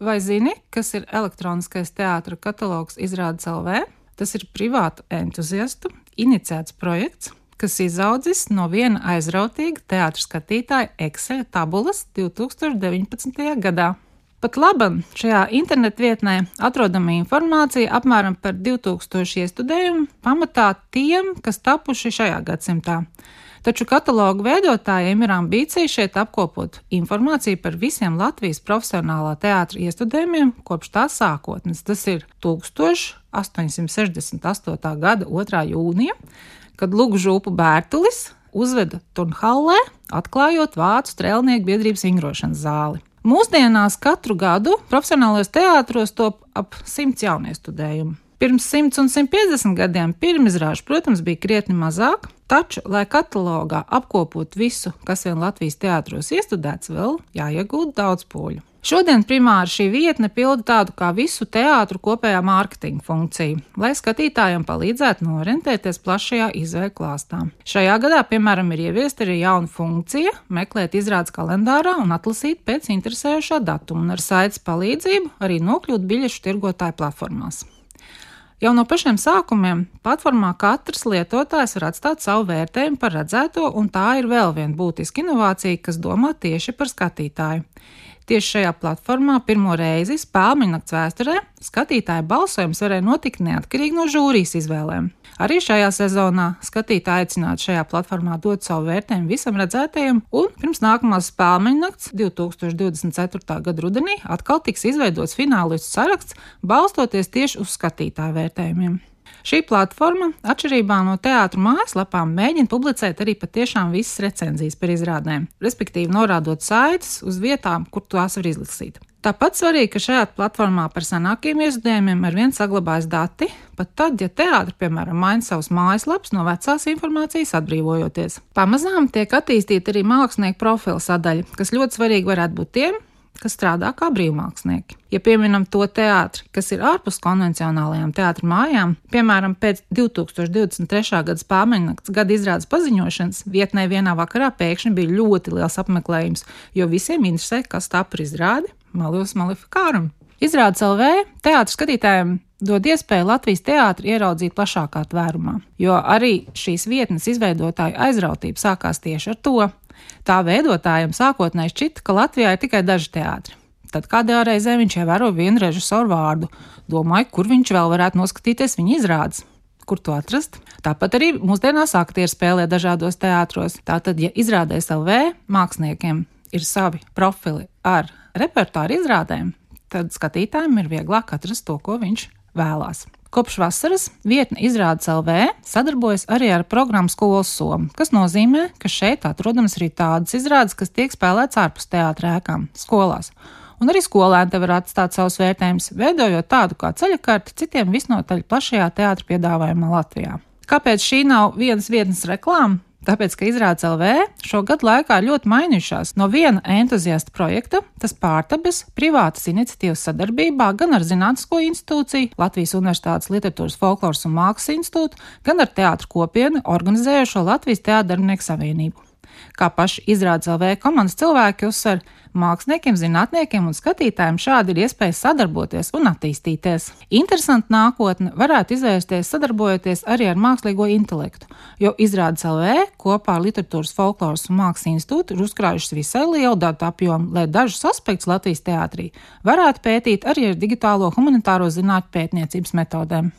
Vai zini, kas ir elektroniskais teātris katalogs izrādes LV? Tas ir privātu entuziastu iniciēts projekts, kas izaudzis no viena aizrautīga teātris skatītāja Excel tabulas 2019. gadā. Pat labi, šajā internetu vietnē atrodama informācija apmēram par 2000 iestudējumu, pamatā tiem, kas tapuši šajā gadsimtā. Taču katalogu veidotājiem ir ambīcija šeit apkopot informāciju par visiem Latvijas profesionālā teātra iestudējumiem kopš tā sākotnes. Tas ir 1868. gada 2. jūnija, kad Lūgžūpu Bērtulis uzveda Turnhallē, atklājot Vācu strēlnieku biedrības vingrošanas zāli. Mūsdienās katru gadu profesionālajos teātros top ap simts jauniestudējumu. Pirms 100 un 150 gadiem pirmizrāžu, protams, bija krietni mazāk, taču, lai katalogā apkopot visu, kas vien Latvijas teātros iestudēts, vēl jāiegūt daudz poļu. Šodien primāri šī vietne pilda tādu kā visu teātru kopējā mārketinga funkciju, lai skatītājiem palīdzētu norientēties plašajā izvēļu klāstā. Šajā gadā, piemēram, ir ieviesta arī jauna funkcija - meklēt izrādes kalendārā un atlasīt pēc interesējošā datuma, un ar saites palīdzību arī nokļūt biļešu tirgotāju platformās. Jau no pašiem sākumiem platformā katrs lietotājs var atstāt savu vērtējumu par redzēto, un tā ir vēl viena būtiska inovācija, kas domā tieši par skatītāju. Tieši šajā platformā pirmo reizi spēļu nakts vēsturē skatītāja balsojums varēja notikt neatkarīgi no žūrijas izvēlēm. Arī šajā sezonā skatītāji aicināti šajā platformā dot savu vērtējumu visam redzētajam, un pirms nākamās spēļu nakts 2024. gada rudenī atkal tiks izveidots finālistu saraksts, balstoties tieši uz skatītāju vērtējumiem. Šī platforma, atšķirībā no teātru mājaslapām, mēģina publicēt arī patiešām visas recenzijas par izrādēm, respektīvi norādot saites uz vietām, kur tās var izlasīt. Tāpat svarīgi, ka šajā platformā par senākiem iestudējumiem ar vien saglabājas dati, pat tad, ja teātris, piemēram, maina savus mājaslapas no vecās informācijas atbrīvojoties. Pamazām tiek attīstīta arī mākslinieku profila sadaļa, kas ļoti svarīgi varētu būt tiem, kas strādā kā brīvmākslinieki. Ja pieminam to teātri, kas ir ārpus konvencionālajām teātris mājām, piemēram, pēc 2023. gada spāmeņnakts gada izrādes paziņošanas, vietnē vienā vakarā pēkšņi bija ļoti liels apmeklējums, jo visiem interesē, kas tā par izrādi Malijos Malifikāram. Izrādes LV teātris skatītājiem dod iespēju Latvijas teātri ieraudzīt plašākā tvērumā, jo arī šīs vietnes izveidotāju aizrautība sākās tieši ar to. Tā veidotājiem sākotnēji šķita, ka Latvijā ir tikai daži teātri. Tad kādā reizē viņš ievēro vienu režisoru vārdu, domāja, kur viņš vēl varētu noskatīties viņa izrādes kur to atrast. Tāpat arī mūsdienās aktieri spēlē dažādos teātros. Tātad, ja izrādēs LV māksliniekiem ir savi profili ar repertuāru izrādēm, tad skatītājiem ir vieglāk atrast to, ko viņš vēlās. Kopš vasaras vietne izrādes LV sadarbojas arī ar programmu Skolas Somu, kas nozīmē, ka šeit atrodamas arī tādas izrādes, kas tiek spēlētas ārpus teātrēkām, skolās. Un arī skolēni te var atstāt savus vērtējumus, veidojot tādu kā ceļakarti citiem visnotaļ plašajā teātra piedāvājumā Latvijā. Kāpēc šī nav vienas vietnes reklāma? Tāpēc, ka izrādes LV šo gadu laikā ļoti mainījušās no viena entuziasta projekta, tas pārtabas privātas iniciatīvas sadarbībā gan ar Zinātnisko institūciju, Latvijas Universitātes literatūras folkloras un mākslas institūtu, gan ar teātru kopienu organizējošo Latvijas teātrdarbinieku savienību. Kā paši izrādes LV komandas cilvēki uzsver, Māksliniekiem, zinātniekiem un skatītājiem šādi ir iespēja sadarboties un attīstīties. Interesanti nākotne varētu izvērsties sadarbojoties arī ar mākslīgo intelektu, jo izrādes LV kopā ar Literatūras folkloras un mākslas institūtu ir uzkrājušas visai lielu datu apjomu, lai dažus aspektus Latvijas teātrī varētu pētīt arī ar digitālo humanitāro zinātņu pētniecības metodēm.